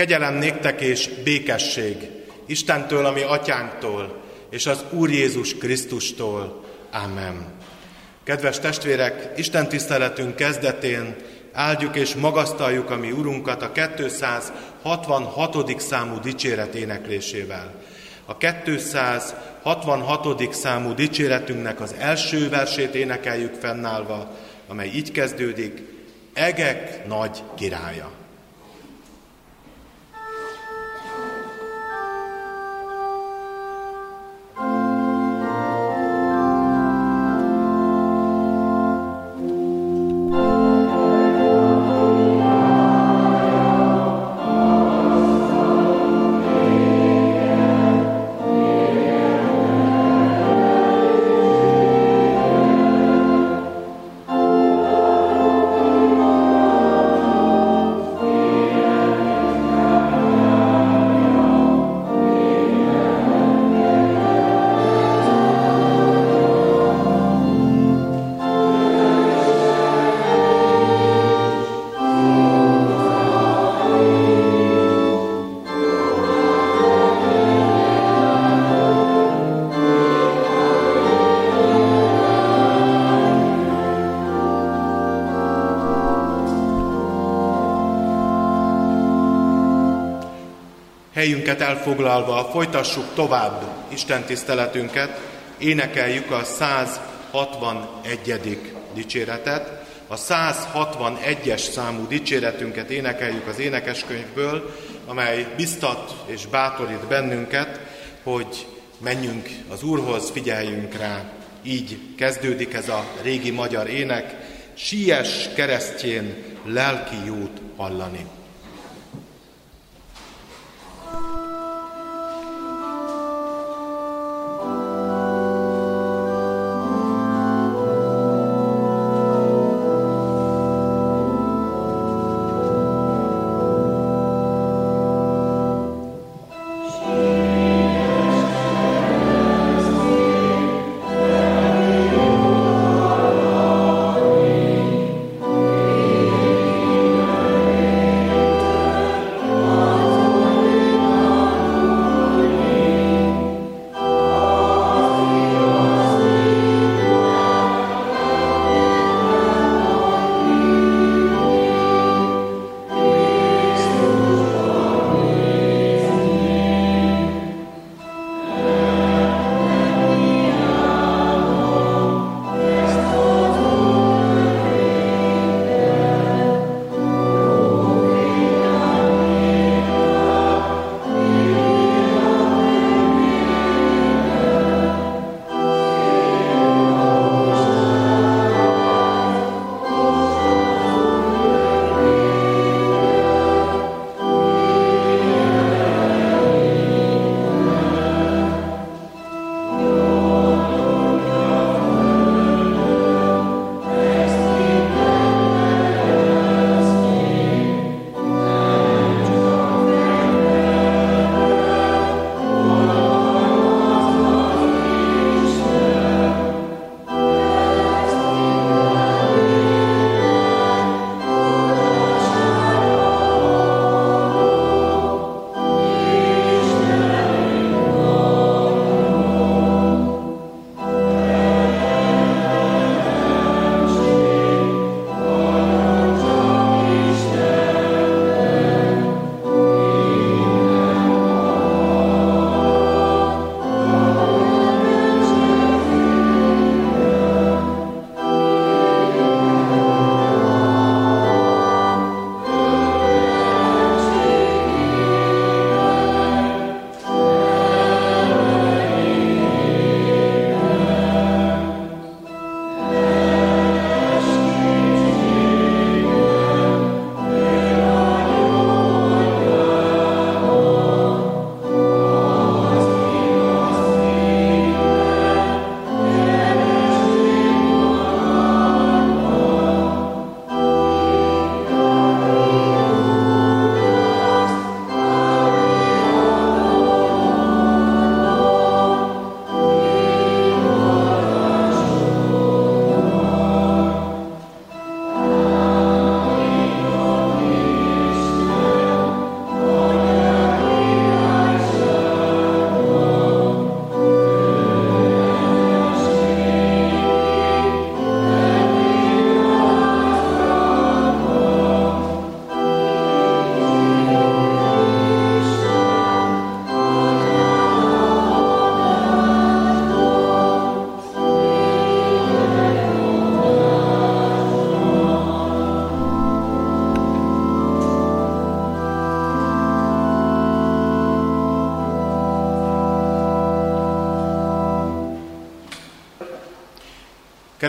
Kegyelem néktek és békesség Istentől, ami atyánktól, és az Úr Jézus Krisztustól. Amen. Kedves testvérek, Isten tiszteletünk kezdetén áldjuk és magasztaljuk a mi Urunkat a 266. számú dicséret éneklésével. A 266. számú dicséretünknek az első versét énekeljük fennállva, amely így kezdődik, Egek nagy királya. Helyünket elfoglalva folytassuk tovább Isten tiszteletünket, énekeljük a 161. dicséretet. A 161-es számú dicséretünket énekeljük az énekeskönyvből, amely biztat és bátorít bennünket, hogy menjünk az Úrhoz, figyeljünk rá. Így kezdődik ez a régi magyar ének, sies keresztjén lelki jót hallani.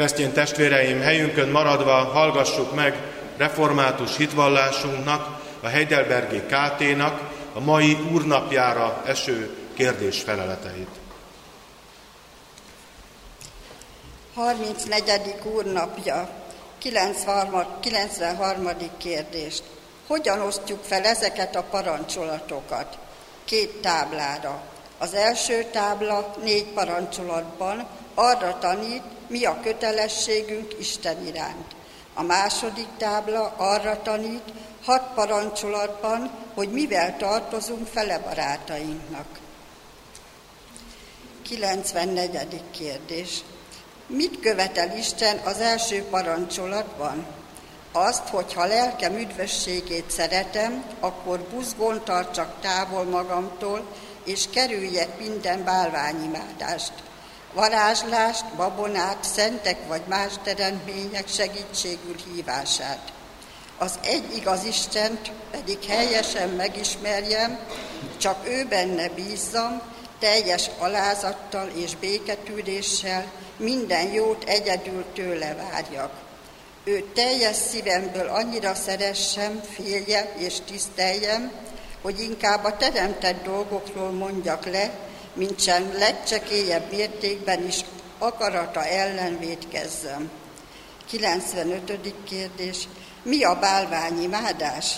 Keresztény testvéreim, helyünkön maradva hallgassuk meg református hitvallásunknak, a Heidelbergi KT-nak a mai úrnapjára eső kérdés feleleteit. 34. úrnapja, 93. 93. kérdést. Hogyan osztjuk fel ezeket a parancsolatokat? Két táblára. Az első tábla négy parancsolatban arra tanít, mi a kötelességünk Isten iránt. A második tábla arra tanít, hat parancsolatban, hogy mivel tartozunk fele barátainknak. 94. kérdés. Mit követel Isten az első parancsolatban? Azt, hogy ha lelkem üdvösségét szeretem, akkor buzgón tartsak távol magamtól, és kerüljek minden bálványimádást. Varázslást, babonát, szentek vagy más teremtmények segítségül hívását. Az egy igaz Istent pedig helyesen megismerjem, csak ő benne bízzam, teljes alázattal és béketűréssel minden jót egyedül tőle várjak. Ő teljes szívemből annyira szeressem, féljem és tiszteljem, hogy inkább a teremtett dolgokról mondjak le, mint sem legcsekélyebb mértékben is akarata ellen védkezzem. 95. kérdés. Mi a bálványimádás?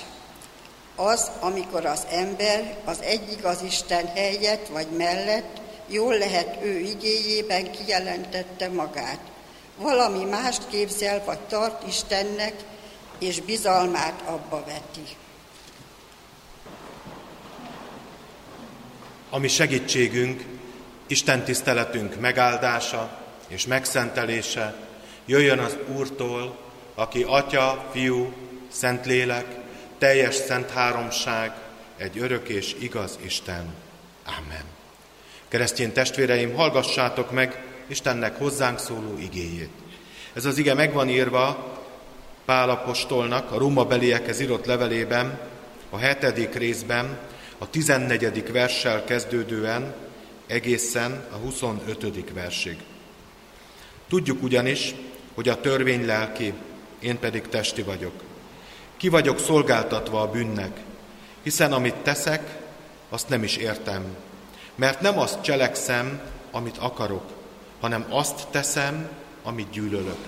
Az, amikor az ember az egyik az Isten helyett vagy mellett jól lehet ő igéjében kijelentette magát. Valami mást képzel vagy tart Istennek, és bizalmát abba veti. Ami segítségünk, Isten tiszteletünk megáldása és megszentelése jöjjön az Úrtól, aki Atya, Fiú, Szentlélek, teljes szent háromság, egy örök és igaz Isten. Amen. Keresztény testvéreim, hallgassátok meg Istennek hozzánk szóló igéjét. Ez az ige megvan írva Pál apostolnak a Róma beliekhez írott levelében, a hetedik részben, a tizennegyedik verssel kezdődően egészen a 25. versig. Tudjuk ugyanis, hogy a törvény lelki, én pedig testi vagyok. Ki vagyok szolgáltatva a bűnnek, hiszen amit teszek, azt nem is értem. Mert nem azt cselekszem, amit akarok, hanem azt teszem, amit gyűlölök.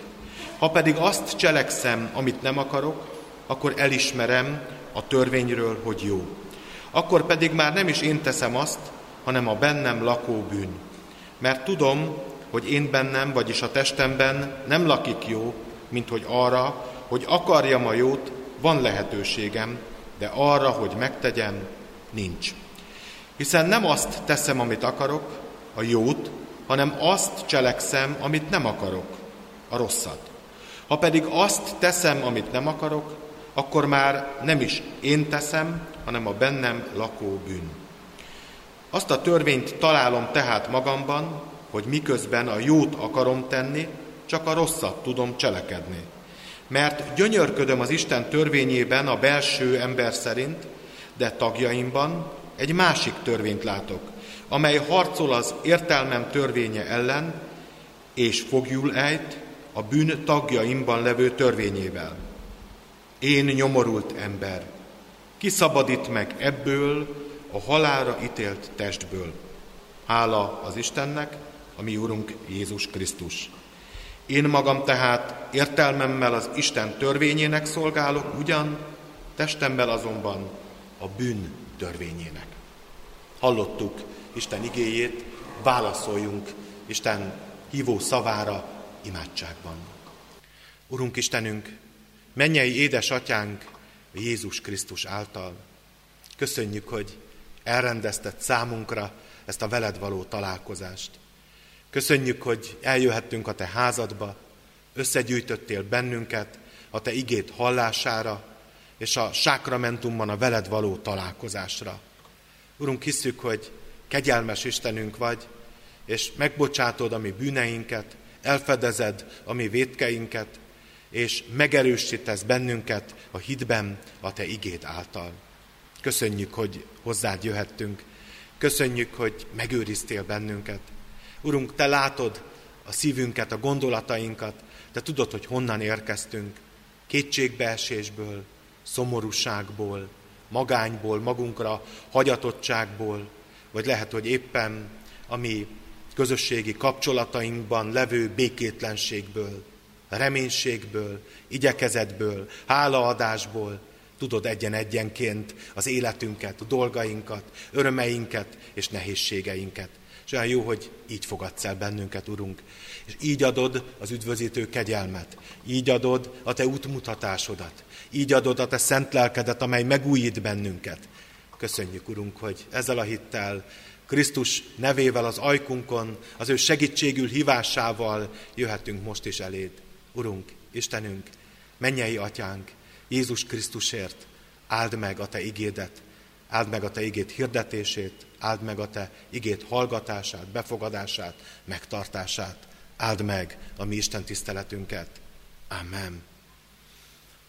Ha pedig azt cselekszem, amit nem akarok, akkor elismerem a törvényről, hogy jó. Akkor pedig már nem is én teszem azt, hanem a bennem lakó bűn. Mert tudom, hogy én bennem, vagyis a testemben nem lakik jó, mint hogy arra, hogy akarjam a jót, van lehetőségem, de arra, hogy megtegyem, nincs. Hiszen nem azt teszem, amit akarok, a jót, hanem azt cselekszem, amit nem akarok, a rosszat. Ha pedig azt teszem, amit nem akarok, akkor már nem is én teszem, hanem a bennem lakó bűn. Azt a törvényt találom tehát magamban, hogy miközben a jót akarom tenni, csak a rosszat tudom cselekedni. Mert gyönyörködöm az Isten törvényében a belső ember szerint, de tagjaimban egy másik törvényt látok, amely harcol az értelmem törvénye ellen, és fogjul ejt a bűn tagjaimban levő törvényével. Én nyomorult ember, ki szabadít meg ebből a halára ítélt testből? Hála az Istennek, a mi Úrunk Jézus Krisztus. Én magam tehát értelmemmel az Isten törvényének szolgálok, ugyan testemmel azonban a bűn törvényének. Hallottuk Isten igéjét, válaszoljunk Isten hívó szavára imádságban. Urunk Istenünk, mennyei édesatyánk Jézus Krisztus által. Köszönjük, hogy elrendezted számunkra ezt a veled való találkozást. Köszönjük, hogy eljöhettünk a te házadba, összegyűjtöttél bennünket a te igét hallására, és a sákramentumban a veled való találkozásra. Urunk, hiszük, hogy kegyelmes Istenünk vagy, és megbocsátod a mi bűneinket, elfedezed a mi vétkeinket, és megerősítesz bennünket a hitben a Te igéd által. Köszönjük, hogy hozzád jöhettünk. Köszönjük, hogy megőriztél bennünket. Urunk, Te látod a szívünket, a gondolatainkat. Te tudod, hogy honnan érkeztünk. Kétségbeesésből, szomorúságból, magányból, magunkra hagyatottságból, vagy lehet, hogy éppen a mi közösségi kapcsolatainkban levő békétlenségből, reménységből, igyekezetből, hálaadásból, tudod egyen-egyenként az életünket, a dolgainkat, örömeinket és nehézségeinket. És olyan jó, hogy így fogadsz el bennünket, Urunk. És így adod az üdvözítő kegyelmet. Így adod a Te útmutatásodat. Így adod a Te szent lelkedet, amely megújít bennünket. Köszönjük, Urunk, hogy ezzel a hittel, Krisztus nevével az ajkunkon, az ő segítségül hívásával jöhetünk most is eléd. Urunk, Istenünk, mennyei atyánk, Jézus Krisztusért, áld meg a Te igédet, áld meg a Te igét hirdetését, áld meg a Te igét hallgatását, befogadását, megtartását, áld meg a mi Isten tiszteletünket. Amen.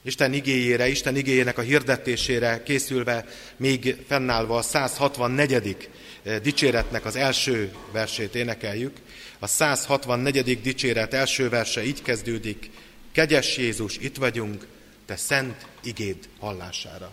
Isten igéjére, Isten igéjének a hirdetésére készülve, még fennállva a 164. Eh, dicséretnek az első versét énekeljük. A 164. dicséret első verse így kezdődik. Kegyes Jézus, itt vagyunk, te szent igéd hallására.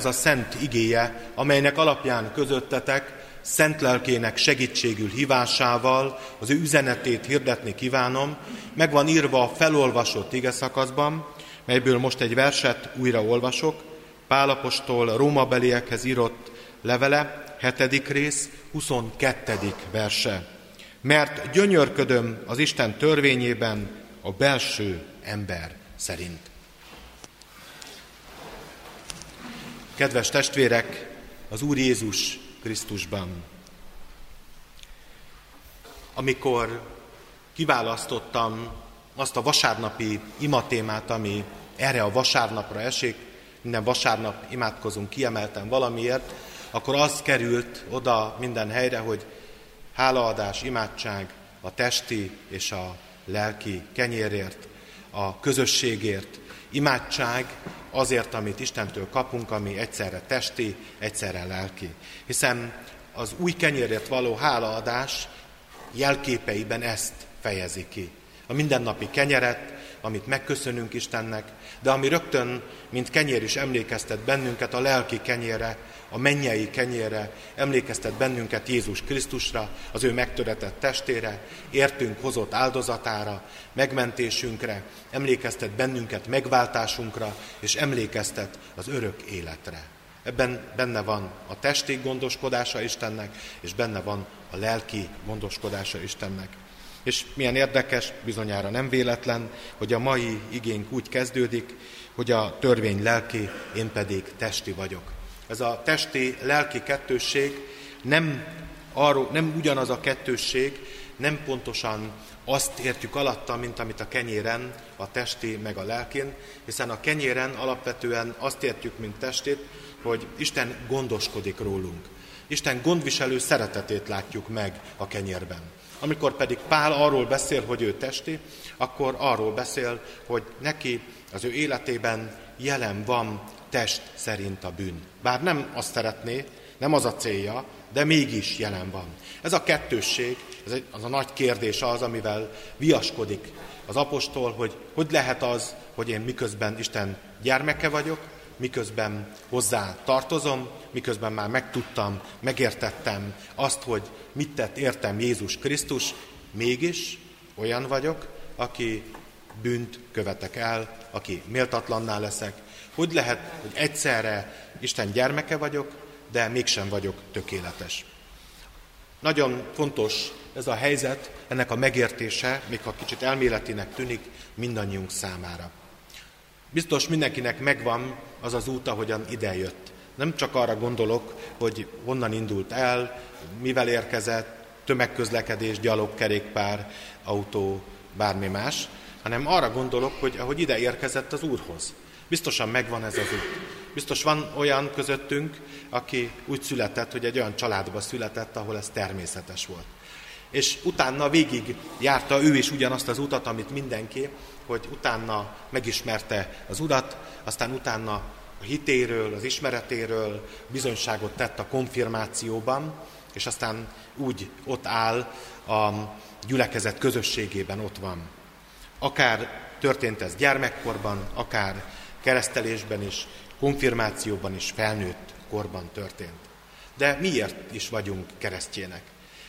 Az a szent igéje, amelynek alapján közöttetek, szent lelkének segítségül hívásával az ő üzenetét hirdetni kívánom, meg van írva a felolvasott ige szakaszban, melyből most egy verset újra olvasok, Pálapostól Róma beliekhez írott levele, hetedik rész, 22. verse. Mert gyönyörködöm az Isten törvényében a belső ember szerint. Kedves testvérek, az Úr Jézus Krisztusban. Amikor kiválasztottam azt a vasárnapi imatémát, ami erre a vasárnapra esik, minden vasárnap imádkozunk kiemelten valamiért, akkor az került oda minden helyre, hogy hálaadás, imádság a testi és a lelki kenyérért, a közösségért, imádság azért, amit Istentől kapunk, ami egyszerre testi, egyszerre lelki. Hiszen az új kenyérért való hálaadás jelképeiben ezt fejezi ki. A mindennapi kenyeret, amit megköszönünk Istennek, de ami rögtön, mint kenyér is emlékeztet bennünket a lelki kenyére, a mennyei kenyére, emlékeztet bennünket Jézus Krisztusra, az ő megtöretett testére, értünk hozott áldozatára, megmentésünkre, emlékeztet bennünket megváltásunkra, és emlékeztet az örök életre. Ebben benne van a testi gondoskodása Istennek, és benne van a lelki gondoskodása Istennek. És milyen érdekes, bizonyára nem véletlen, hogy a mai igénk úgy kezdődik, hogy a törvény lelki, én pedig testi vagyok. Ez a testi, lelki kettősség nem, arról, nem ugyanaz a kettősség, nem pontosan azt értjük alatta, mint amit a kenyéren, a testi meg a lelkén, hiszen a kenyéren alapvetően azt értjük, mint testét, hogy Isten gondoskodik rólunk. Isten gondviselő szeretetét látjuk meg a kenyérben. Amikor pedig Pál arról beszél, hogy ő testi, akkor arról beszél, hogy neki az ő életében jelen van test szerint a bűn. Bár nem azt szeretné, nem az a célja, de mégis jelen van. Ez a kettősség, ez egy, az a nagy kérdés az, amivel viaskodik az apostol, hogy hogy lehet az, hogy én miközben Isten gyermeke vagyok, miközben hozzá tartozom, miközben már megtudtam, megértettem azt, hogy mit tett értem Jézus Krisztus, mégis olyan vagyok, aki bűnt követek el, aki méltatlanná leszek. Hogy lehet, hogy egyszerre Isten gyermeke vagyok, de mégsem vagyok tökéletes. Nagyon fontos ez a helyzet, ennek a megértése, még ha kicsit elméletinek tűnik, mindannyiunk számára. Biztos mindenkinek megvan az az út, ahogyan idejött. Nem csak arra gondolok, hogy honnan indult el, mivel érkezett, tömegközlekedés, gyalogkerékpár, autó, bármi más, hanem arra gondolok, hogy ahogy ide érkezett az Úrhoz. Biztosan megvan ez az út. Biztos van olyan közöttünk, aki úgy született, hogy egy olyan családba született, ahol ez természetes volt. És utána végig járta ő is ugyanazt az utat, amit mindenki, hogy utána megismerte az urat, aztán utána a hitéről, az ismeretéről bizonyságot tett a konfirmációban, és aztán úgy ott áll a gyülekezet közösségében, ott van. Akár történt ez gyermekkorban, akár keresztelésben is, konfirmációban is, felnőtt korban történt. De miért is vagyunk keresztjének?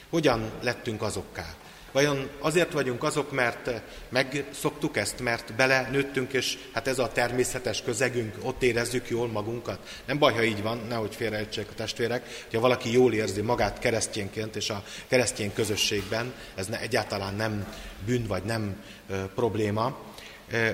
Hogyan lettünk azokká? Vajon azért vagyunk azok, mert megszoktuk ezt, mert bele nőttünk, és hát ez a természetes közegünk, ott érezzük jól magunkat? Nem baj, ha így van, nehogy félreértsék a testvérek, hogyha valaki jól érzi magát keresztényként, és a keresztény közösségben, ez ne, egyáltalán nem bűn, vagy nem ö, probléma,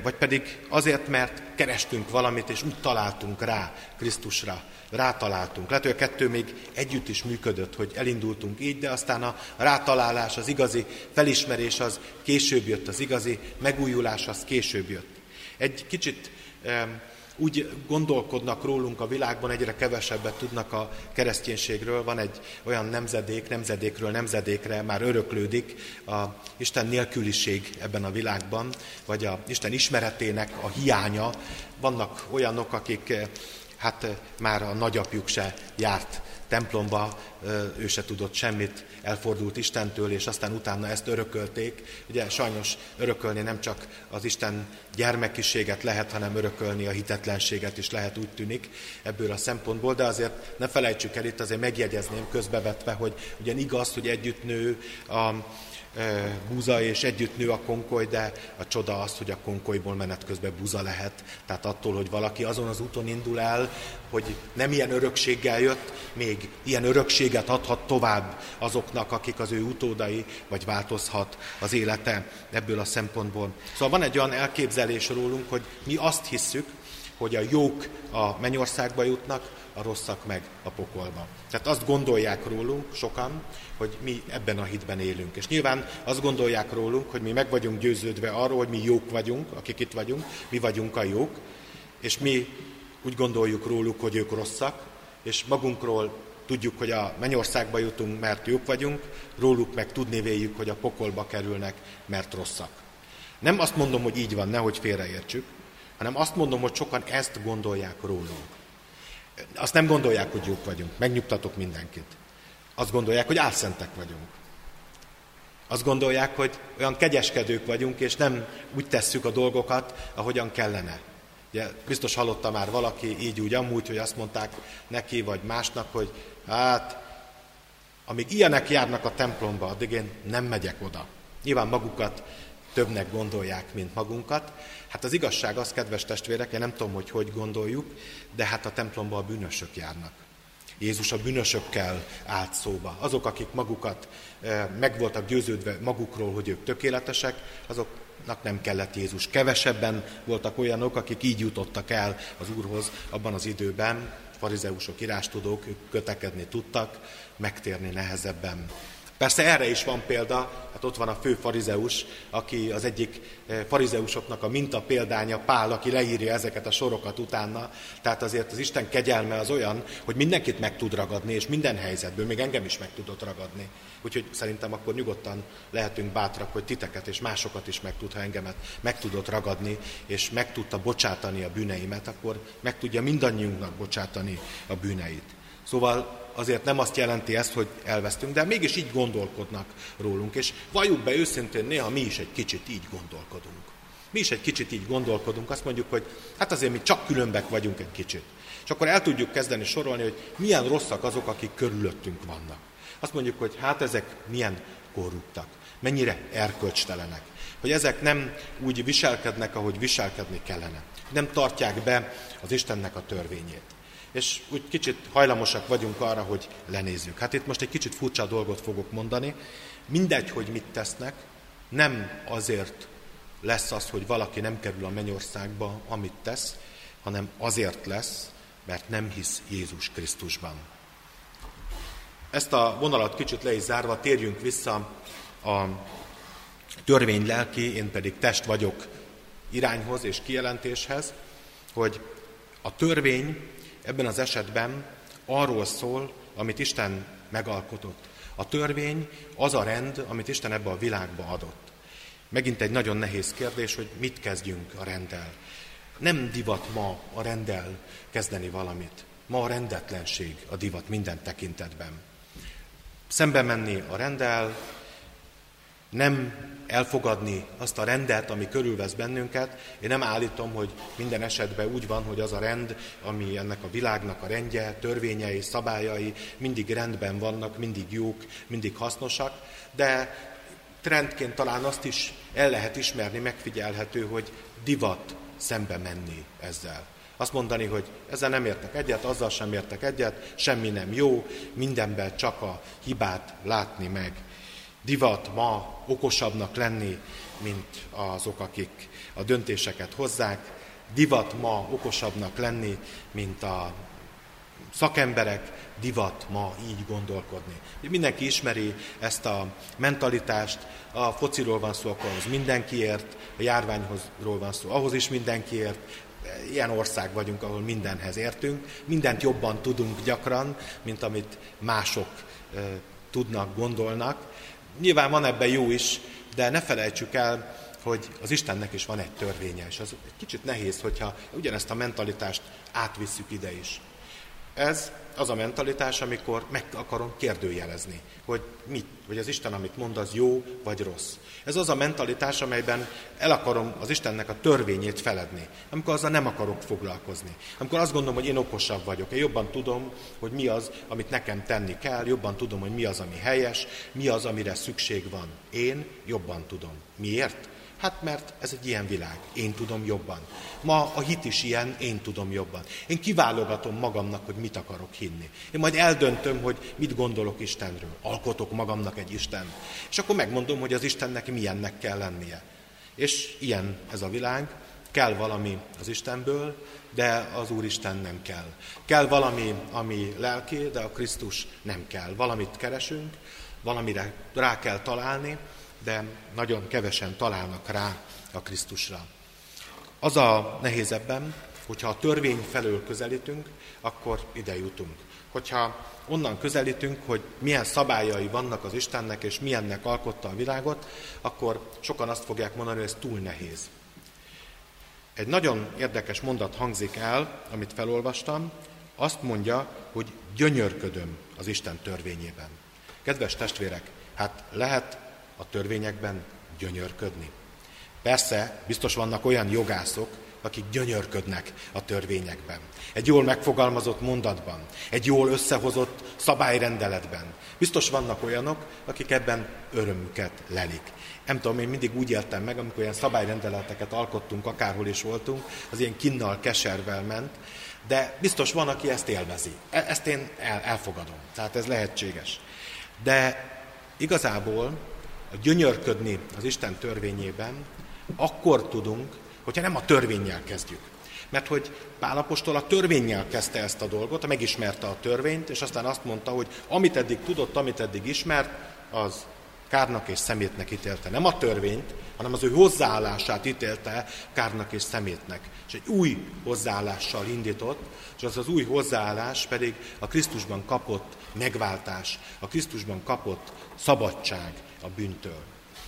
vagy pedig azért, mert kerestünk valamit, és úgy találtunk rá Krisztusra, rátaláltunk. Lehet, hogy a kettő még együtt is működött, hogy elindultunk így, de aztán a rátalálás, az igazi felismerés az később jött, az igazi megújulás az később jött. Egy kicsit úgy gondolkodnak rólunk a világban, egyre kevesebbet tudnak a kereszténységről. Van egy olyan nemzedék, nemzedékről nemzedékre már öröklődik a Isten nélküliség ebben a világban, vagy a Isten ismeretének a hiánya. Vannak olyanok, akik hát már a nagyapjuk se járt templomba, ő se tudott semmit, elfordult Istentől, és aztán utána ezt örökölték. Ugye sajnos örökölni nem csak az Isten gyermekiséget lehet, hanem örökölni a hitetlenséget is lehet, úgy tűnik ebből a szempontból, de azért ne felejtsük el itt, azért megjegyezném közbevetve, hogy ugyan igaz, hogy együtt nő a búza, és együtt nő a konkoly, de a csoda az, hogy a konkolyból menet közben búza lehet. Tehát attól, hogy valaki azon az úton indul el, hogy nem ilyen örökséggel jött, még ilyen örökséget adhat tovább azoknak, akik az ő utódai, vagy változhat az élete ebből a szempontból. Szóval van egy olyan elképzelés rólunk, hogy mi azt hisszük, hogy a jók a mennyországba jutnak, a rosszak meg a pokolba. Tehát azt gondolják rólunk sokan, hogy mi ebben a hitben élünk. És nyilván azt gondolják rólunk, hogy mi meg vagyunk győződve arról, hogy mi jók vagyunk, akik itt vagyunk, mi vagyunk a jók, és mi úgy gondoljuk róluk, hogy ők rosszak, és magunkról tudjuk, hogy a mennyországba jutunk, mert jók vagyunk, róluk meg tudni véljük, hogy a pokolba kerülnek, mert rosszak. Nem azt mondom, hogy így van, nehogy félreértsük, hanem azt mondom, hogy sokan ezt gondolják rólunk. Azt nem gondolják, hogy jók vagyunk, megnyugtatok mindenkit. Azt gondolják, hogy álszentek vagyunk. Azt gondolják, hogy olyan kegyeskedők vagyunk, és nem úgy tesszük a dolgokat, ahogyan kellene. Ugye, biztos hallotta már valaki így úgy amúgy, hogy azt mondták neki vagy másnak, hogy hát, amíg ilyenek járnak a templomba, addig én nem megyek oda. Nyilván magukat többnek gondolják, mint magunkat. Hát az igazság az, kedves testvérek, én nem tudom, hogy hogy gondoljuk, de hát a templomba a bűnösök járnak. Jézus a bűnösökkel állt szóba. Azok, akik magukat eh, meg voltak győződve magukról, hogy ők tökéletesek, azoknak nem kellett Jézus. Kevesebben voltak olyanok, akik így jutottak el az Úrhoz abban az időben, farizeusok, írástudók, ők kötekedni tudtak, megtérni nehezebben. Persze erre is van példa, hát ott van a fő farizeus, aki az egyik eh, farizeusoknak a minta példánya, Pál, aki leírja ezeket a sorokat utána. Tehát azért az Isten kegyelme az olyan, hogy mindenkit meg tud ragadni, és minden helyzetből, még engem is meg tudott ragadni. Úgyhogy szerintem akkor nyugodtan lehetünk bátrak, hogy titeket és másokat is meg tud, ha engemet meg tudott ragadni, és meg tudta bocsátani a bűneimet, akkor meg tudja mindannyiunknak bocsátani a bűneit. Szóval azért nem azt jelenti ezt, hogy elvesztünk, de mégis így gondolkodnak rólunk, és valljuk be őszintén, néha mi is egy kicsit így gondolkodunk. Mi is egy kicsit így gondolkodunk, azt mondjuk, hogy hát azért mi csak különbek vagyunk egy kicsit. És akkor el tudjuk kezdeni sorolni, hogy milyen rosszak azok, akik körülöttünk vannak. Azt mondjuk, hogy hát ezek milyen korruptak, mennyire erkölcstelenek, hogy ezek nem úgy viselkednek, ahogy viselkedni kellene. Nem tartják be az Istennek a törvényét. És úgy kicsit hajlamosak vagyunk arra, hogy lenézzük. Hát itt most egy kicsit furcsa dolgot fogok mondani. Mindegy, hogy mit tesznek, nem azért lesz az, hogy valaki nem kerül a mennyországba, amit tesz, hanem azért lesz, mert nem hisz Jézus Krisztusban. Ezt a vonalat kicsit le is zárva, térjünk vissza a törvény lelki, én pedig test vagyok irányhoz és kijelentéshez, hogy a törvény ebben az esetben arról szól, amit Isten megalkotott. A törvény az a rend, amit Isten ebbe a világba adott. Megint egy nagyon nehéz kérdés, hogy mit kezdjünk a rendel. Nem divat ma a rendel kezdeni valamit. Ma a rendetlenség a divat minden tekintetben. Szembe menni a rendel, nem elfogadni azt a rendet, ami körülvesz bennünket. Én nem állítom, hogy minden esetben úgy van, hogy az a rend, ami ennek a világnak a rendje, törvényei, szabályai mindig rendben vannak, mindig jók, mindig hasznosak, de trendként talán azt is el lehet ismerni, megfigyelhető, hogy divat szembe menni ezzel. Azt mondani, hogy ezzel nem értek egyet, azzal sem értek egyet, semmi nem jó, mindenben csak a hibát látni meg. Divat ma okosabbnak lenni, mint azok, akik a döntéseket hozzák. Divat ma okosabbnak lenni, mint a szakemberek, divat ma így gondolkodni. Mindenki ismeri ezt a mentalitást, a fociról van szó, akkor az mindenkiért, a járványhozról van szó, ahhoz is mindenkiért, ilyen ország vagyunk, ahol mindenhez értünk, mindent jobban tudunk gyakran, mint amit mások e, tudnak, gondolnak. Nyilván van ebben jó is, de ne felejtsük el, hogy az Istennek is van egy törvénye, és az egy kicsit nehéz, hogyha ugyanezt a mentalitást átvisszük ide is. Ez az a mentalitás, amikor meg akarom kérdőjelezni, hogy mit, hogy az Isten, amit mond, az jó vagy rossz. Ez az a mentalitás, amelyben el akarom az Istennek a törvényét feledni, amikor azzal nem akarok foglalkozni. Amikor azt gondolom, hogy én okosabb vagyok, én jobban tudom, hogy mi az, amit nekem tenni kell, jobban tudom, hogy mi az, ami helyes, mi az, amire szükség van. Én jobban tudom. Miért? Hát mert ez egy ilyen világ, én tudom jobban. Ma a hit is ilyen, én tudom jobban. Én kiválogatom magamnak, hogy mit akarok hinni. Én majd eldöntöm, hogy mit gondolok Istenről. Alkotok magamnak egy Isten. És akkor megmondom, hogy az Istennek milyennek kell lennie. És ilyen ez a világ. Kell valami az Istenből, de az Úristen nem kell. Kell valami, ami lelki, de a Krisztus nem kell. Valamit keresünk, valamire rá kell találni, de nagyon kevesen találnak rá a Krisztusra. Az a nehéz ebben, hogyha a törvény felől közelítünk, akkor ide jutunk. Hogyha onnan közelítünk, hogy milyen szabályai vannak az Istennek, és milyennek alkotta a világot, akkor sokan azt fogják mondani, hogy ez túl nehéz. Egy nagyon érdekes mondat hangzik el, amit felolvastam, azt mondja, hogy gyönyörködöm az Isten törvényében. Kedves testvérek, hát lehet a törvényekben gyönyörködni. Persze, biztos vannak olyan jogászok, akik gyönyörködnek a törvényekben. Egy jól megfogalmazott mondatban, egy jól összehozott szabályrendeletben. Biztos vannak olyanok, akik ebben örömüket lelik. Nem tudom, én mindig úgy éltem meg, amikor ilyen szabályrendeleteket alkottunk, akárhol is voltunk, az ilyen kinnal, keservel ment, de biztos van, aki ezt élvezi. E- ezt én el, elfogadom, tehát ez lehetséges. De igazából gyönyörködni az Isten törvényében, akkor tudunk, hogyha nem a törvényel kezdjük. Mert hogy Pálapostól a törvényel kezdte ezt a dolgot, megismerte a törvényt, és aztán azt mondta, hogy amit eddig tudott, amit eddig ismert, az kárnak és szemétnek ítélte. Nem a törvényt, hanem az ő hozzáállását ítélte kárnak és szemétnek. És egy új hozzáállással indított, és az az új hozzáállás pedig a Krisztusban kapott megváltás, a Krisztusban kapott szabadság a bűntől.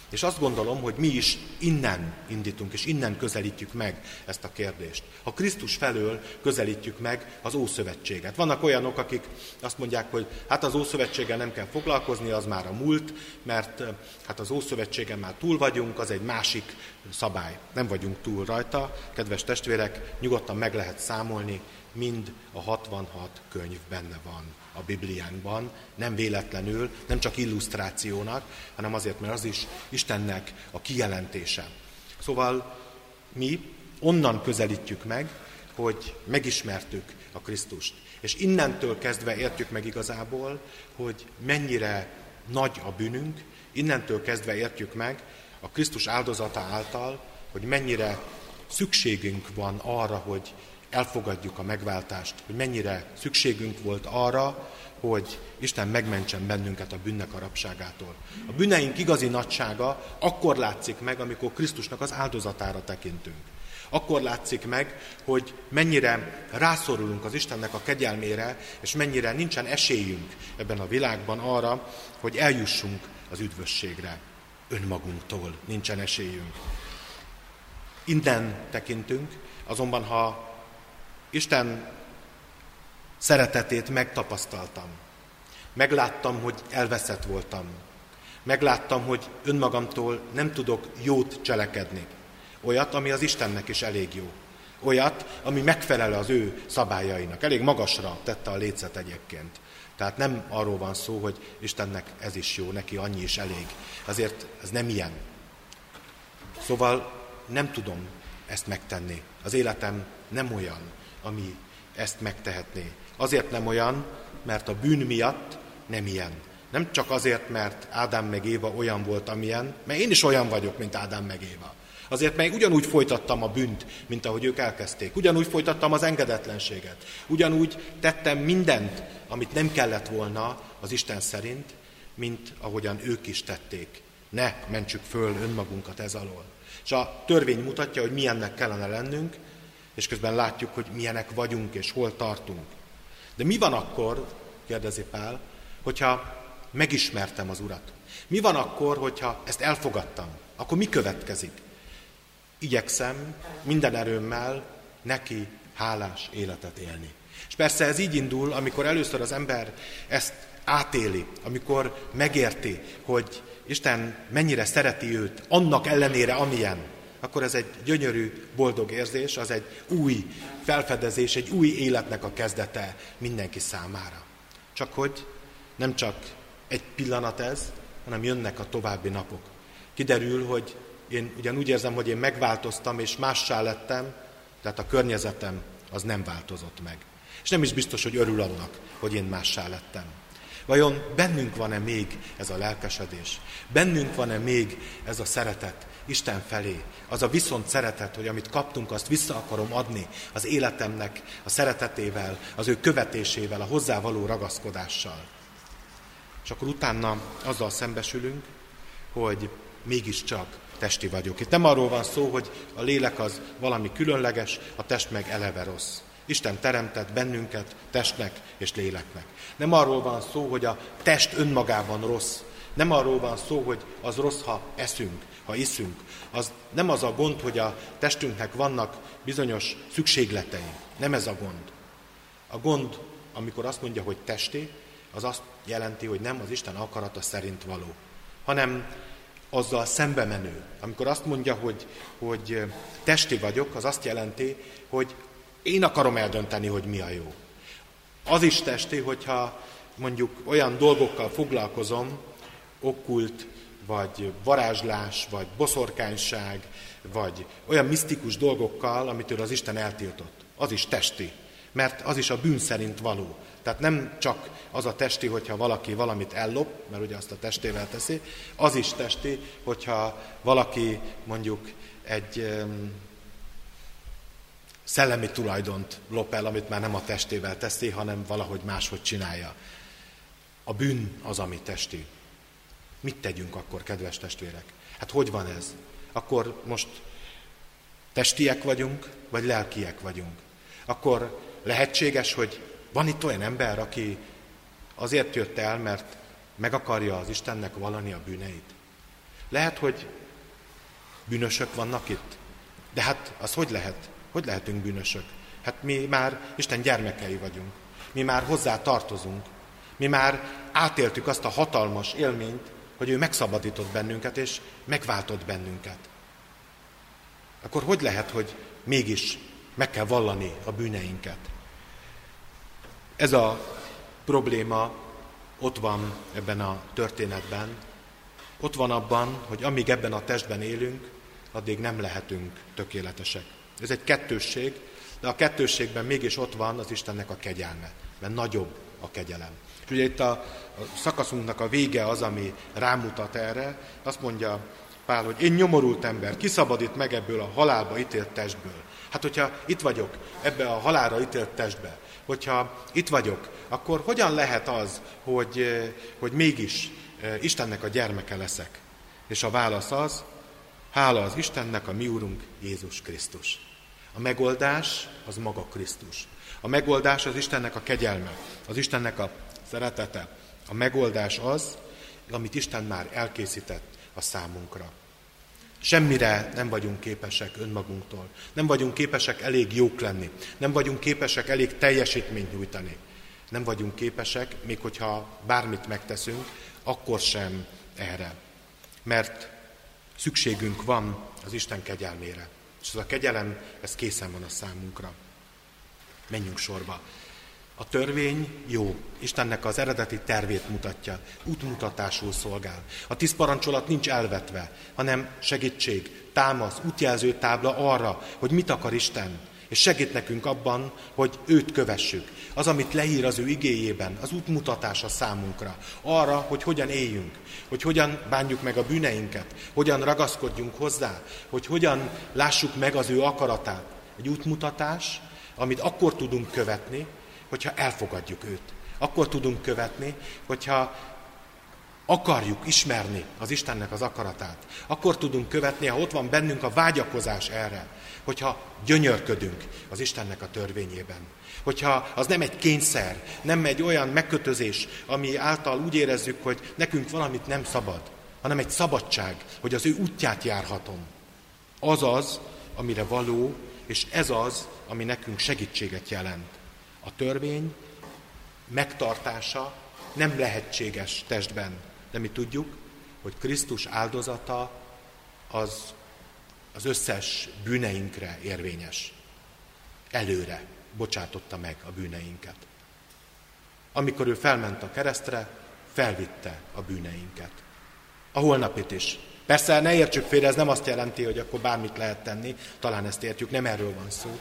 És azt gondolom, hogy mi is innen indítunk, és innen közelítjük meg ezt a kérdést. Ha Krisztus felől közelítjük meg az Ószövetséget. Vannak olyanok, akik azt mondják, hogy hát az Ószövetséggel nem kell foglalkozni, az már a múlt, mert hát az Ószövetségen már túl vagyunk, az egy másik szabály. Nem vagyunk túl rajta, kedves testvérek, nyugodtan meg lehet számolni, mind a 66 könyv benne van a Bibliánkban, nem véletlenül, nem csak illusztrációnak, hanem azért, mert az is Istennek a kijelentése. Szóval mi onnan közelítjük meg, hogy megismertük a Krisztust. És innentől kezdve értjük meg igazából, hogy mennyire nagy a bűnünk, innentől kezdve értjük meg a Krisztus áldozata által, hogy mennyire szükségünk van arra, hogy elfogadjuk a megváltást, hogy mennyire szükségünk volt arra, hogy Isten megmentsen bennünket a bűnnek a rabságától. A bűneink igazi nagysága akkor látszik meg, amikor Krisztusnak az áldozatára tekintünk. Akkor látszik meg, hogy mennyire rászorulunk az Istennek a kegyelmére, és mennyire nincsen esélyünk ebben a világban arra, hogy eljussunk az üdvösségre. Önmagunktól nincsen esélyünk. Innen tekintünk, azonban ha Isten szeretetét megtapasztaltam. Megláttam, hogy elveszett voltam. Megláttam, hogy önmagamtól nem tudok jót cselekedni. Olyat, ami az Istennek is elég jó. Olyat, ami megfelel az ő szabályainak. Elég magasra tette a lécet egyébként. Tehát nem arról van szó, hogy Istennek ez is jó, neki annyi is elég. Azért ez nem ilyen. Szóval nem tudom ezt megtenni. Az életem nem olyan, ami ezt megtehetné. Azért nem olyan, mert a bűn miatt nem ilyen. Nem csak azért, mert Ádám meg Éva olyan volt, amilyen, mert én is olyan vagyok, mint Ádám meg Éva. Azért, mert ugyanúgy folytattam a bűnt, mint ahogy ők elkezdték. Ugyanúgy folytattam az engedetlenséget. Ugyanúgy tettem mindent, amit nem kellett volna az Isten szerint, mint ahogyan ők is tették. Ne mentsük föl önmagunkat ez alól. És a törvény mutatja, hogy milyennek kellene lennünk, és közben látjuk, hogy milyenek vagyunk és hol tartunk. De mi van akkor, kérdezi Pál, hogyha megismertem az Urat? Mi van akkor, hogyha ezt elfogadtam? Akkor mi következik? Igyekszem minden erőmmel neki hálás életet élni. És persze ez így indul, amikor először az ember ezt átéli, amikor megérti, hogy Isten mennyire szereti őt, annak ellenére, amilyen, akkor ez egy gyönyörű, boldog érzés, az egy új felfedezés, egy új életnek a kezdete mindenki számára. Csak hogy nem csak egy pillanat ez, hanem jönnek a további napok. Kiderül, hogy én ugyanúgy érzem, hogy én megváltoztam és mássá lettem, tehát a környezetem az nem változott meg. És nem is biztos, hogy örül annak, hogy én mássá lettem. Vajon bennünk van-e még ez a lelkesedés? Bennünk van-e még ez a szeretet Isten felé? Az a viszont szeretet, hogy amit kaptunk, azt vissza akarom adni az életemnek a szeretetével, az ő követésével, a hozzávaló ragaszkodással. És akkor utána azzal szembesülünk, hogy mégiscsak testi vagyok. Itt nem arról van szó, hogy a lélek az valami különleges, a test meg eleve rossz. Isten teremtett bennünket testnek és léleknek. Nem arról van szó, hogy a test önmagában rossz. Nem arról van szó, hogy az rossz, ha eszünk, ha iszünk. Az nem az a gond, hogy a testünknek vannak bizonyos szükségletei. Nem ez a gond. A gond, amikor azt mondja, hogy testé, az azt jelenti, hogy nem az Isten akarata szerint való, hanem azzal szembe menő. Amikor azt mondja, hogy, hogy testi vagyok, az azt jelenti, hogy én akarom eldönteni, hogy mi a jó. Az is testi, hogyha mondjuk olyan dolgokkal foglalkozom, okkult, vagy varázslás, vagy boszorkányság, vagy olyan misztikus dolgokkal, amitől az Isten eltiltott. Az is testi, mert az is a bűn szerint való. Tehát nem csak az a testi, hogyha valaki valamit ellop, mert ugye azt a testével teszi, az is testi, hogyha valaki mondjuk egy szellemi tulajdont lop el, amit már nem a testével teszi, hanem valahogy máshogy csinálja. A bűn az, ami testi. Mit tegyünk akkor, kedves testvérek? Hát hogy van ez? Akkor most testiek vagyunk, vagy lelkiek vagyunk? Akkor lehetséges, hogy van itt olyan ember, aki azért jött el, mert meg akarja az Istennek valani a bűneit? Lehet, hogy bűnösök vannak itt. De hát az hogy lehet? Hogy lehetünk bűnösök? Hát mi már Isten gyermekei vagyunk. Mi már hozzá tartozunk. Mi már átéltük azt a hatalmas élményt, hogy ő megszabadított bennünket, és megváltott bennünket. Akkor hogy lehet, hogy mégis meg kell vallani a bűneinket? Ez a probléma ott van ebben a történetben. Ott van abban, hogy amíg ebben a testben élünk, addig nem lehetünk tökéletesek. Ez egy kettősség, de a kettősségben mégis ott van az Istennek a kegyelme, mert nagyobb a kegyelem. És ugye itt a, a szakaszunknak a vége az, ami rámutat erre, azt mondja Pál, hogy én nyomorult ember, kiszabadít meg ebből a halálba ítélt testből. Hát, hogyha itt vagyok, ebbe a halálra ítélt testbe, hogyha itt vagyok, akkor hogyan lehet az, hogy, hogy mégis Istennek a gyermeke leszek? És a válasz az, hála az Istennek, a mi Úrunk Jézus Krisztus. A megoldás az maga Krisztus. A megoldás az Istennek a kegyelme, az Istennek a szeretete. A megoldás az, amit Isten már elkészített a számunkra. Semmire nem vagyunk képesek önmagunktól. Nem vagyunk képesek elég jók lenni. Nem vagyunk képesek elég teljesítményt nyújtani. Nem vagyunk képesek, még hogyha bármit megteszünk, akkor sem erre. Mert szükségünk van az Isten kegyelmére. És ez a kegyelem, ez készen van a számunkra. Menjünk sorba. A törvény jó, Istennek az eredeti tervét mutatja, útmutatásul szolgál. A tíz parancsolat nincs elvetve, hanem segítség, támasz, útjelző tábla arra, hogy mit akar Isten, és segít nekünk abban, hogy őt kövessük. Az, amit leír az ő igéjében, az útmutatása számunkra, arra, hogy hogyan éljünk, hogy hogyan bánjuk meg a bűneinket, hogyan ragaszkodjunk hozzá, hogy hogyan lássuk meg az ő akaratát. Egy útmutatás, amit akkor tudunk követni, hogyha elfogadjuk őt. Akkor tudunk követni, hogyha akarjuk ismerni az Istennek az akaratát. Akkor tudunk követni, ha ott van bennünk a vágyakozás erre, hogyha gyönyörködünk az Istennek a törvényében. Hogyha az nem egy kényszer, nem egy olyan megkötözés, ami által úgy érezzük, hogy nekünk valamit nem szabad, hanem egy szabadság, hogy az ő útját járhatom. Az az, amire való, és ez az, ami nekünk segítséget jelent. A törvény megtartása nem lehetséges testben, de mi tudjuk, hogy Krisztus áldozata az az összes bűneinkre érvényes. Előre bocsátotta meg a bűneinket. Amikor ő felment a keresztre, felvitte a bűneinket. A holnapit is. Persze ne értsük félre, ez nem azt jelenti, hogy akkor bármit lehet tenni, talán ezt értjük, nem erről van szó,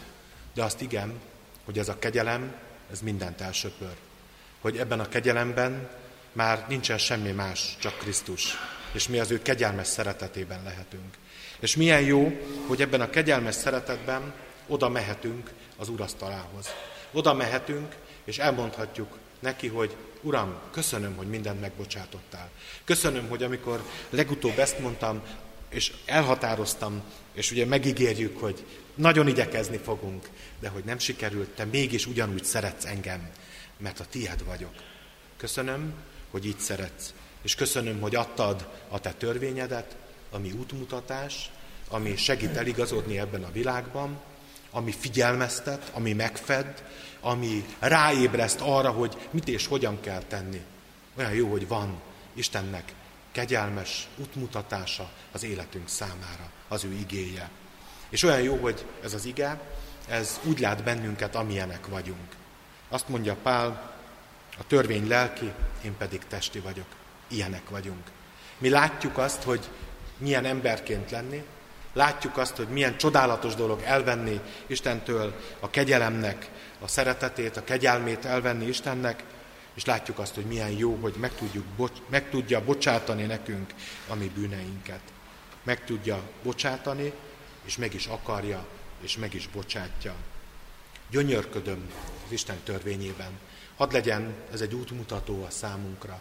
de azt igen, hogy ez a kegyelem, ez mindent elsöpör. Hogy ebben a kegyelemben már nincsen semmi más, csak Krisztus, és mi az ő kegyelmes szeretetében lehetünk. És milyen jó, hogy ebben a kegyelmes szeretetben oda mehetünk az urasztalához. Oda mehetünk, és elmondhatjuk neki, hogy Uram, köszönöm, hogy mindent megbocsátottál. Köszönöm, hogy amikor legutóbb ezt mondtam, és elhatároztam, és ugye megígérjük, hogy nagyon igyekezni fogunk, de hogy nem sikerült, te mégis ugyanúgy szeretsz engem, mert a tiéd vagyok. Köszönöm, hogy így szeretsz, és köszönöm, hogy adtad a te törvényedet, ami útmutatás, ami segít eligazodni ebben a világban, ami figyelmeztet, ami megfed, ami ráébreszt arra, hogy mit és hogyan kell tenni. Olyan jó, hogy van Istennek kegyelmes útmutatása az életünk számára, az ő igéje. És olyan jó, hogy ez az ige, ez úgy lát bennünket, amilyenek vagyunk. Azt mondja Pál, a törvény lelki, én pedig testi vagyok. Ilyenek vagyunk. Mi látjuk azt, hogy milyen emberként lenni, látjuk azt, hogy milyen csodálatos dolog elvenni Istentől a kegyelemnek a szeretetét, a kegyelmét elvenni Istennek, és látjuk azt, hogy milyen jó, hogy meg, tudjuk, meg tudja bocsátani nekünk a mi bűneinket. Meg tudja bocsátani, és meg is akarja, és meg is bocsátja. Gyönyörködöm az Isten törvényében. Hadd legyen ez egy útmutató a számunkra,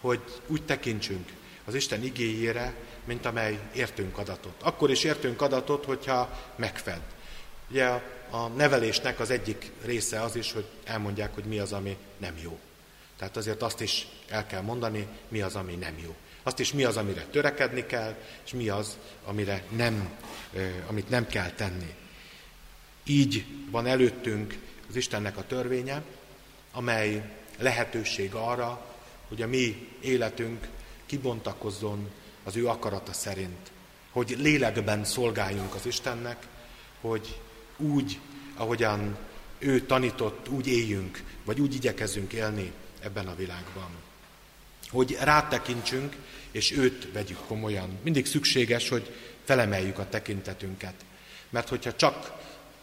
hogy úgy tekintsünk az Isten igéjére, mint amely értünk adatot. Akkor is értünk adatot, hogyha megfed. Ugye a nevelésnek az egyik része az is, hogy elmondják, hogy mi az, ami nem jó. Tehát azért azt is el kell mondani, mi az, ami nem jó. Azt is mi az, amire törekedni kell, és mi az, amire nem, amit nem kell tenni. Így van előttünk az Istennek a törvénye, amely lehetőség arra, hogy a mi életünk kibontakozzon az ő akarata szerint, hogy lélekben szolgáljunk az Istennek, hogy úgy, ahogyan ő tanított, úgy éljünk, vagy úgy igyekezünk élni ebben a világban. Hogy rátekintsünk, és őt vegyük komolyan. Mindig szükséges, hogy felemeljük a tekintetünket. Mert hogyha csak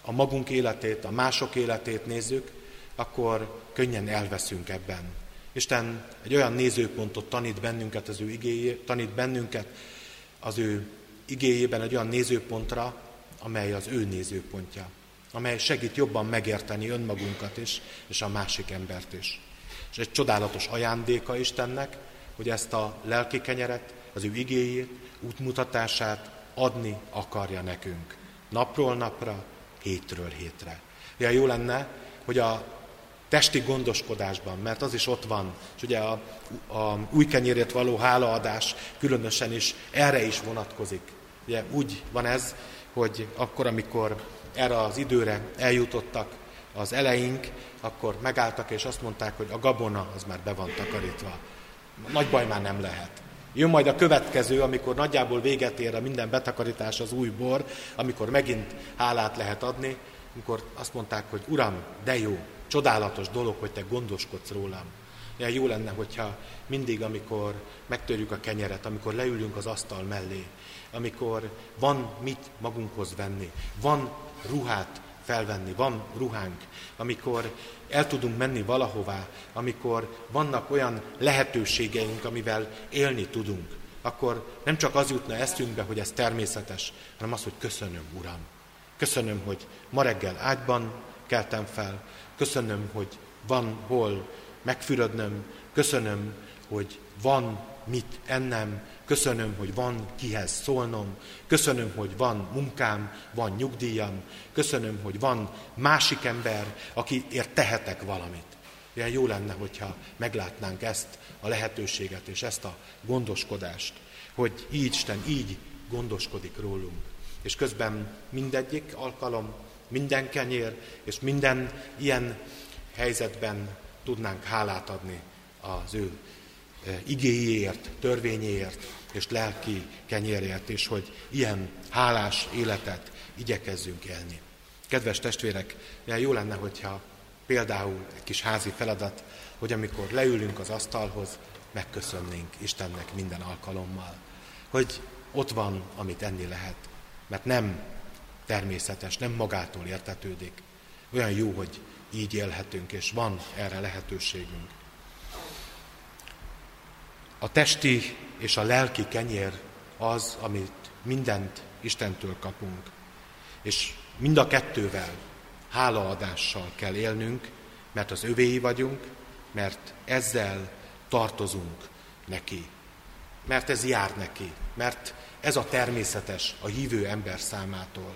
a magunk életét, a mások életét nézzük, akkor könnyen elveszünk ebben. Isten egy olyan nézőpontot tanít bennünket az ő igéjé, tanít bennünket az ő igéjében egy olyan nézőpontra, amely az ő nézőpontja, amely segít jobban megérteni önmagunkat is, és a másik embert is. És egy csodálatos ajándéka Istennek, hogy ezt a lelki kenyeret, az ő igéjét, útmutatását adni akarja nekünk. Napról napra, hétről hétre. Ja, jó lenne, hogy a testi gondoskodásban, mert az is ott van, és ugye a, a új kenyérért való hálaadás különösen is erre is vonatkozik. Ugye úgy van ez, hogy akkor, amikor erre az időre eljutottak az eleink, akkor megálltak és azt mondták, hogy a gabona az már be van takarítva. Nagy baj már nem lehet. Jön majd a következő, amikor nagyjából véget ér a minden betakarítás, az új bor, amikor megint hálát lehet adni, amikor azt mondták, hogy Uram, de jó, csodálatos dolog, hogy te gondoskodsz rólam. Ilyen jó lenne, hogyha mindig, amikor megtörjük a kenyeret, amikor leülünk az asztal mellé, amikor van mit magunkhoz venni, van ruhát felvenni, van ruhánk, amikor el tudunk menni valahová, amikor vannak olyan lehetőségeink, amivel élni tudunk, akkor nem csak az jutna eszünkbe, hogy ez természetes, hanem az, hogy köszönöm, Uram. Köszönöm, hogy ma reggel ágyban keltem fel, köszönöm, hogy van hol megfürödnöm, köszönöm, hogy van mit ennem, köszönöm, hogy van kihez szólnom, köszönöm, hogy van munkám, van nyugdíjam, köszönöm, hogy van másik ember, akiért tehetek valamit. Ilyen jó lenne, hogyha meglátnánk ezt a lehetőséget és ezt a gondoskodást, hogy így Isten így gondoskodik rólunk. És közben mindegyik alkalom, minden kenyér és minden ilyen helyzetben tudnánk hálát adni az ő igéjéért, törvényéért és lelki kenyérért, és hogy ilyen hálás életet igyekezzünk élni. Kedves testvérek, jó lenne, hogyha például egy kis házi feladat, hogy amikor leülünk az asztalhoz, megköszönnénk Istennek minden alkalommal, hogy ott van, amit enni lehet, mert nem természetes, nem magától értetődik. Olyan jó, hogy így élhetünk, és van erre lehetőségünk. A testi és a lelki kenyér az, amit mindent Istentől kapunk. És mind a kettővel hálaadással kell élnünk, mert az övéi vagyunk, mert ezzel tartozunk neki. Mert ez jár neki, mert ez a természetes a hívő ember számától.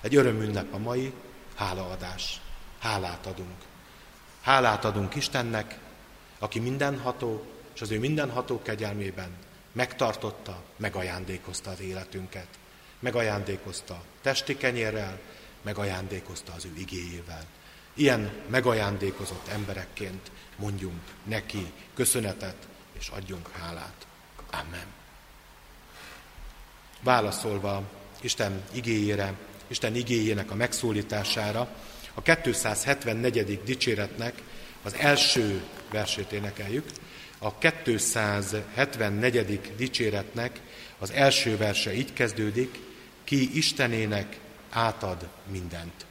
Egy örömünnep a mai hálaadás. Hálát adunk. Hálát adunk Istennek, aki mindenható, és az ő mindenható kegyelmében megtartotta, megajándékozta az életünket. Megajándékozta testi kenyérrel, megajándékozta az ő igéjével. Ilyen megajándékozott emberekként mondjunk neki köszönetet, és adjunk hálát. Amen. Válaszolva Isten igéjére, Isten igéjének a megszólítására, a 274. dicséretnek az első versét énekeljük. A 274. dicséretnek az első verse így kezdődik, ki Istenének átad mindent.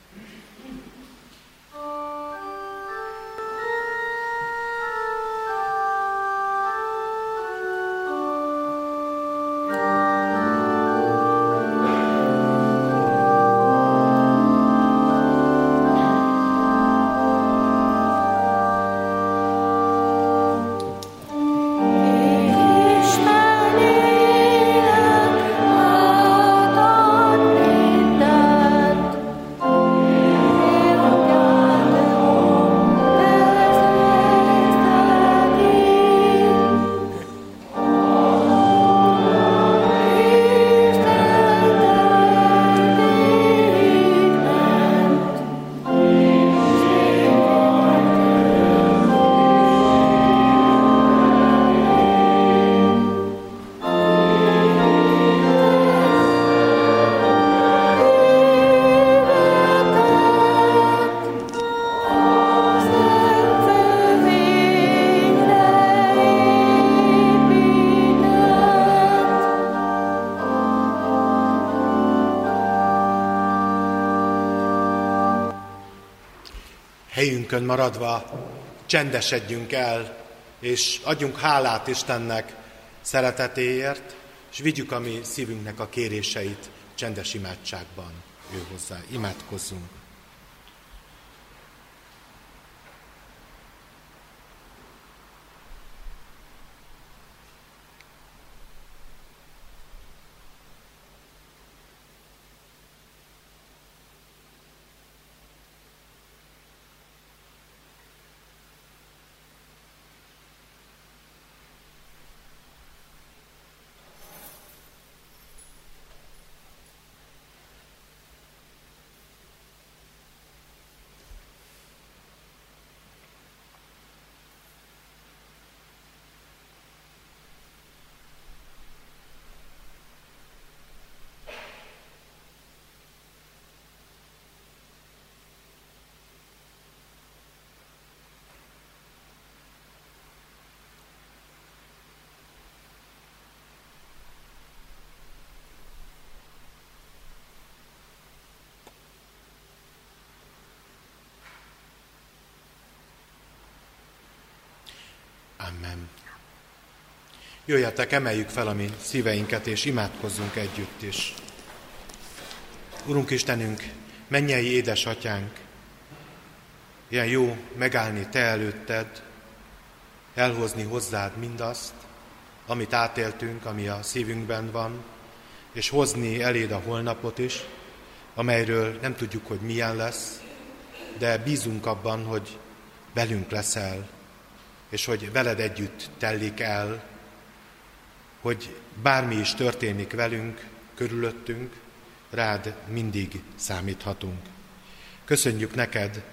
Helyünkön maradva csendesedjünk el, és adjunk hálát Istennek szeretetéért, és vigyük a mi szívünknek a kéréseit csendes imádságban ő hozzá. Imádkozzunk! Amen. Jöjjetek, emeljük fel a mi szíveinket, és imádkozzunk együtt is. Urunk Istenünk, mennyei édesatyánk, ilyen jó megállni Te előtted, elhozni hozzád mindazt, amit átéltünk, ami a szívünkben van, és hozni eléd a holnapot is, amelyről nem tudjuk, hogy milyen lesz, de bízunk abban, hogy velünk leszel, és hogy veled együtt tellik el, hogy bármi is történik velünk, körülöttünk, rád mindig számíthatunk. Köszönjük neked,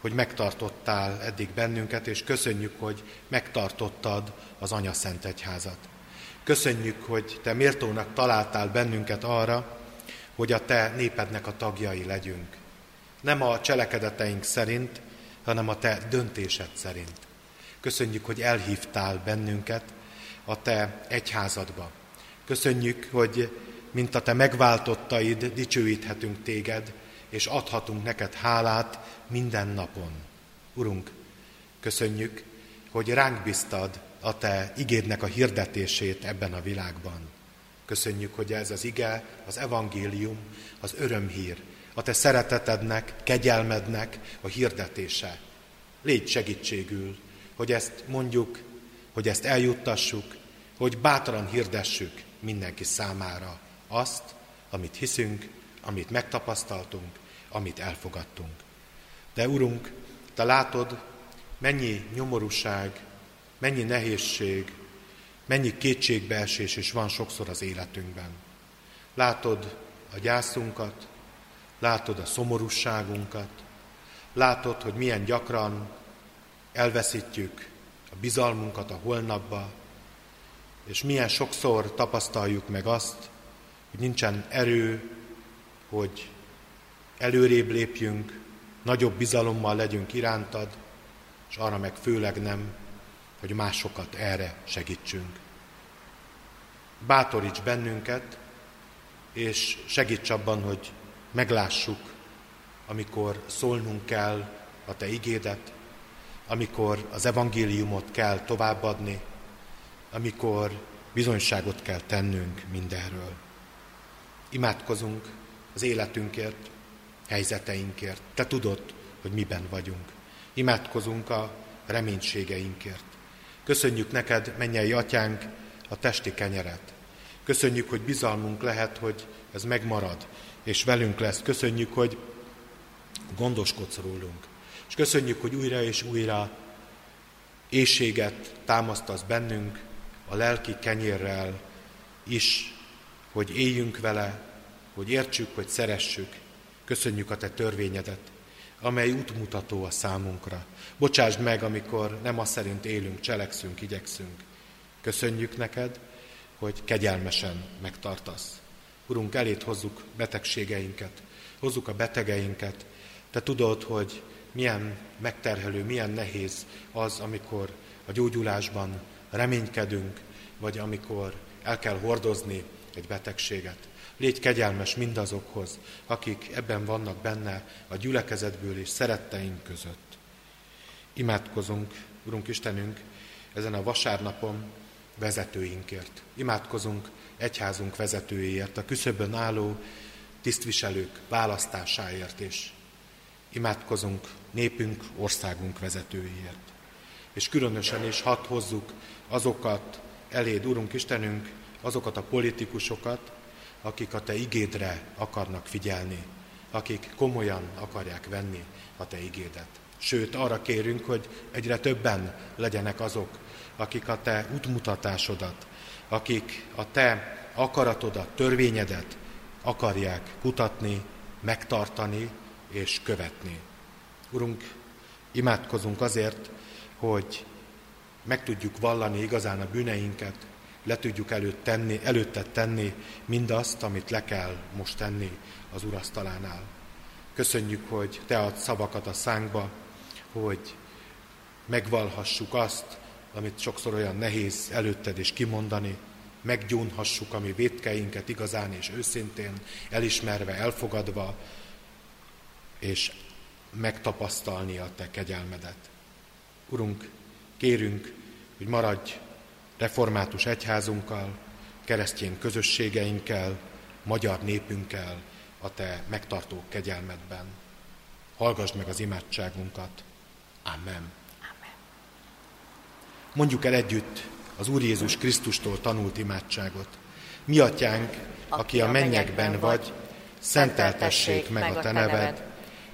hogy megtartottál eddig bennünket, és köszönjük, hogy megtartottad az Anya Szent Egyházat. Köszönjük, hogy te méltónak találtál bennünket arra, hogy a te népednek a tagjai legyünk. Nem a cselekedeteink szerint, hanem a te döntésed szerint. Köszönjük, hogy elhívtál bennünket a Te egyházadba. Köszönjük, hogy mint a Te megváltottaid, dicsőíthetünk Téged, és adhatunk neked hálát minden napon. Urunk, köszönjük, hogy ránk biztad a Te igédnek a hirdetését ebben a világban. Köszönjük, hogy ez az ige, az evangélium, az örömhír, a Te szeretetednek, kegyelmednek a hirdetése. Légy segítségül hogy ezt mondjuk, hogy ezt eljuttassuk, hogy bátran hirdessük mindenki számára azt, amit hiszünk, amit megtapasztaltunk, amit elfogadtunk. De Urunk, Te látod, mennyi nyomorúság, mennyi nehézség, mennyi kétségbeesés is van sokszor az életünkben. Látod a gyászunkat, látod a szomorúságunkat, látod, hogy milyen gyakran elveszítjük a bizalmunkat a holnapba, és milyen sokszor tapasztaljuk meg azt, hogy nincsen erő, hogy előrébb lépjünk, nagyobb bizalommal legyünk irántad, és arra meg főleg nem, hogy másokat erre segítsünk. Bátoríts bennünket, és segíts abban, hogy meglássuk, amikor szólnunk kell a Te igédet, amikor az evangéliumot kell továbbadni, amikor bizonyságot kell tennünk mindenről. Imádkozunk az életünkért, helyzeteinkért. Te tudod, hogy miben vagyunk. Imádkozunk a reménységeinkért. Köszönjük neked, mennyei atyánk, a testi kenyeret. Köszönjük, hogy bizalmunk lehet, hogy ez megmarad, és velünk lesz. Köszönjük, hogy gondoskodsz rólunk. És köszönjük, hogy újra és újra éjséget támasztasz bennünk a lelki kenyérrel is, hogy éljünk vele, hogy értsük, hogy szeressük. Köszönjük a Te törvényedet, amely útmutató a számunkra. Bocsásd meg, amikor nem azt szerint élünk, cselekszünk, igyekszünk. Köszönjük neked, hogy kegyelmesen megtartasz. Urunk, elét hozzuk betegségeinket, hozzuk a betegeinket. Te tudod, hogy milyen megterhelő, milyen nehéz az, amikor a gyógyulásban reménykedünk, vagy amikor el kell hordozni egy betegséget. Légy kegyelmes mindazokhoz, akik ebben vannak benne a gyülekezetből és szeretteink között. Imádkozunk, Urunk Istenünk, ezen a vasárnapon vezetőinkért. Imádkozunk egyházunk vezetőiért, a küszöbön álló tisztviselők választásáért is. Imádkozunk népünk, országunk vezetőiért. És különösen is hadd hozzuk azokat eléd, Urunk Istenünk, azokat a politikusokat, akik a Te igédre akarnak figyelni, akik komolyan akarják venni a Te igédet. Sőt, arra kérünk, hogy egyre többen legyenek azok, akik a Te útmutatásodat, akik a Te akaratodat, törvényedet akarják kutatni, megtartani és követni. Urunk, imádkozunk azért, hogy meg tudjuk vallani igazán a bűneinket, le tudjuk előtt tenni, előtted tenni mindazt, amit le kell most tenni az urasztalánál. Köszönjük, hogy Te adsz szavakat a szánkba, hogy megvalhassuk azt, amit sokszor olyan nehéz előtted is kimondani, meggyónhassuk a mi vétkeinket igazán és őszintén, elismerve, elfogadva, és megtapasztalni a Te kegyelmedet. Urunk, kérünk, hogy maradj református egyházunkkal, keresztény közösségeinkkel, magyar népünkkel a Te megtartó kegyelmedben. Hallgass meg az imádságunkat. Amen. Amen. Mondjuk el együtt az Úr Jézus Krisztustól tanult imádságot. Mi atyánk, aki a mennyekben vagy, szenteltessék meg a te neved,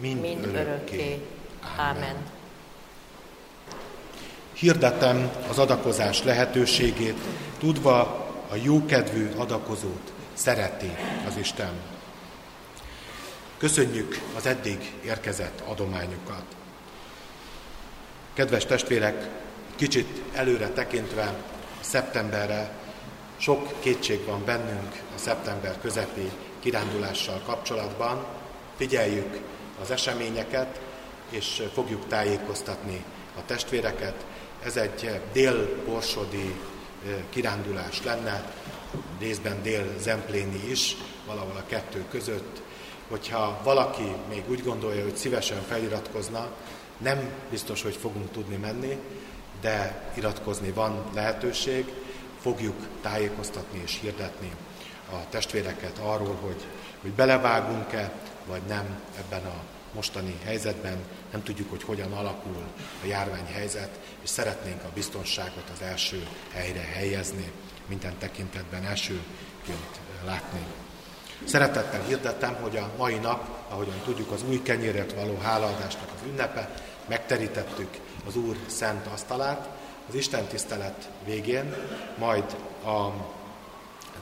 mind örökké. Amen. Hirdetem az adakozás lehetőségét, tudva a jókedvű adakozót szereti az Isten. Köszönjük az eddig érkezett adományokat. Kedves testvérek, kicsit előre tekintve szeptemberre sok kétség van bennünk a szeptember közepi kirándulással kapcsolatban. Figyeljük az eseményeket, és fogjuk tájékoztatni a testvéreket. Ez egy dél-borsodi kirándulás lenne, részben dél-zempléni is, valahol a kettő között. Hogyha valaki még úgy gondolja, hogy szívesen feliratkozna, nem biztos, hogy fogunk tudni menni, de iratkozni van lehetőség, fogjuk tájékoztatni és hirdetni a testvéreket arról, hogy, hogy belevágunk-e, vagy nem ebben a mostani helyzetben, nem tudjuk, hogy hogyan alakul a járványhelyzet, és szeretnénk a biztonságot az első helyre helyezni, minden tekintetben elsőként látni. Szeretettel hirdettem, hogy a mai nap, ahogyan tudjuk, az új kenyérért való hálaadásnak az ünnepe, megterítettük az Úr szent asztalát, az Isten tisztelet végén, majd a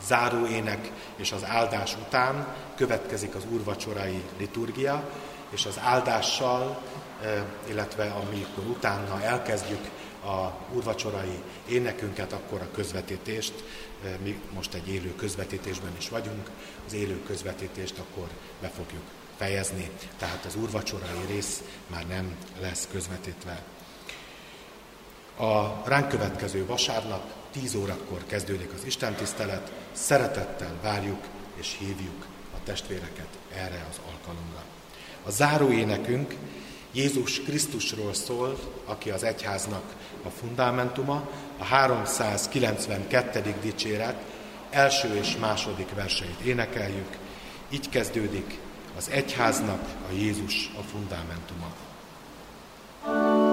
záróének és az áldás után következik az úrvacsorai liturgia, és az áldással, eh, illetve amikor utána elkezdjük a úrvacsorai énekünket, akkor a közvetítést, eh, mi most egy élő közvetítésben is vagyunk, az élő közvetítést akkor be fogjuk fejezni, tehát az úrvacsorai rész már nem lesz közvetítve. A ránk következő vasárnap 10 órakor kezdődik az Isten tisztelet, szeretettel várjuk és hívjuk a testvéreket erre az alkalomra. A záró énekünk Jézus Krisztusról szól, aki az egyháznak a fundamentuma, a 392. dicséret első és második verseit énekeljük. Így kezdődik az egyháznak a Jézus a fundamentuma. Úr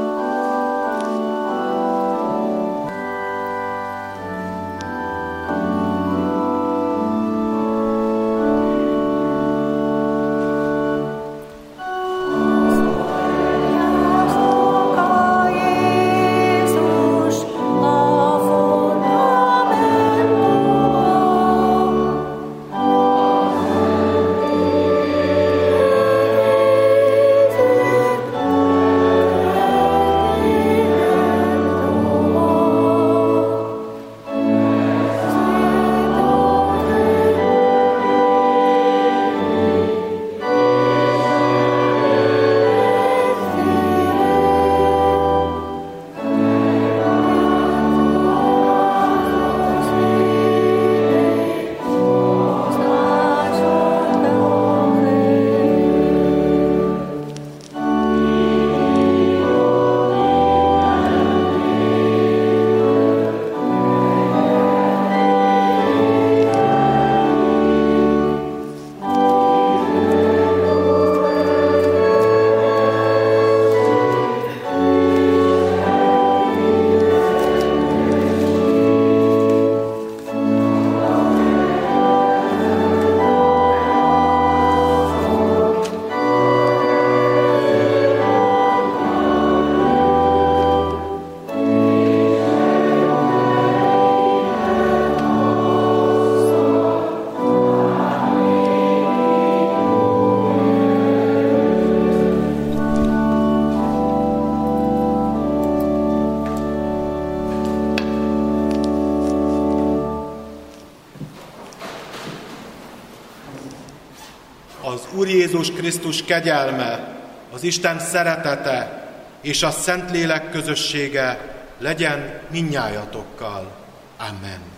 Jézus Krisztus kegyelme, az Isten szeretete és a Szentlélek közössége legyen minnyájatokkal. Amen.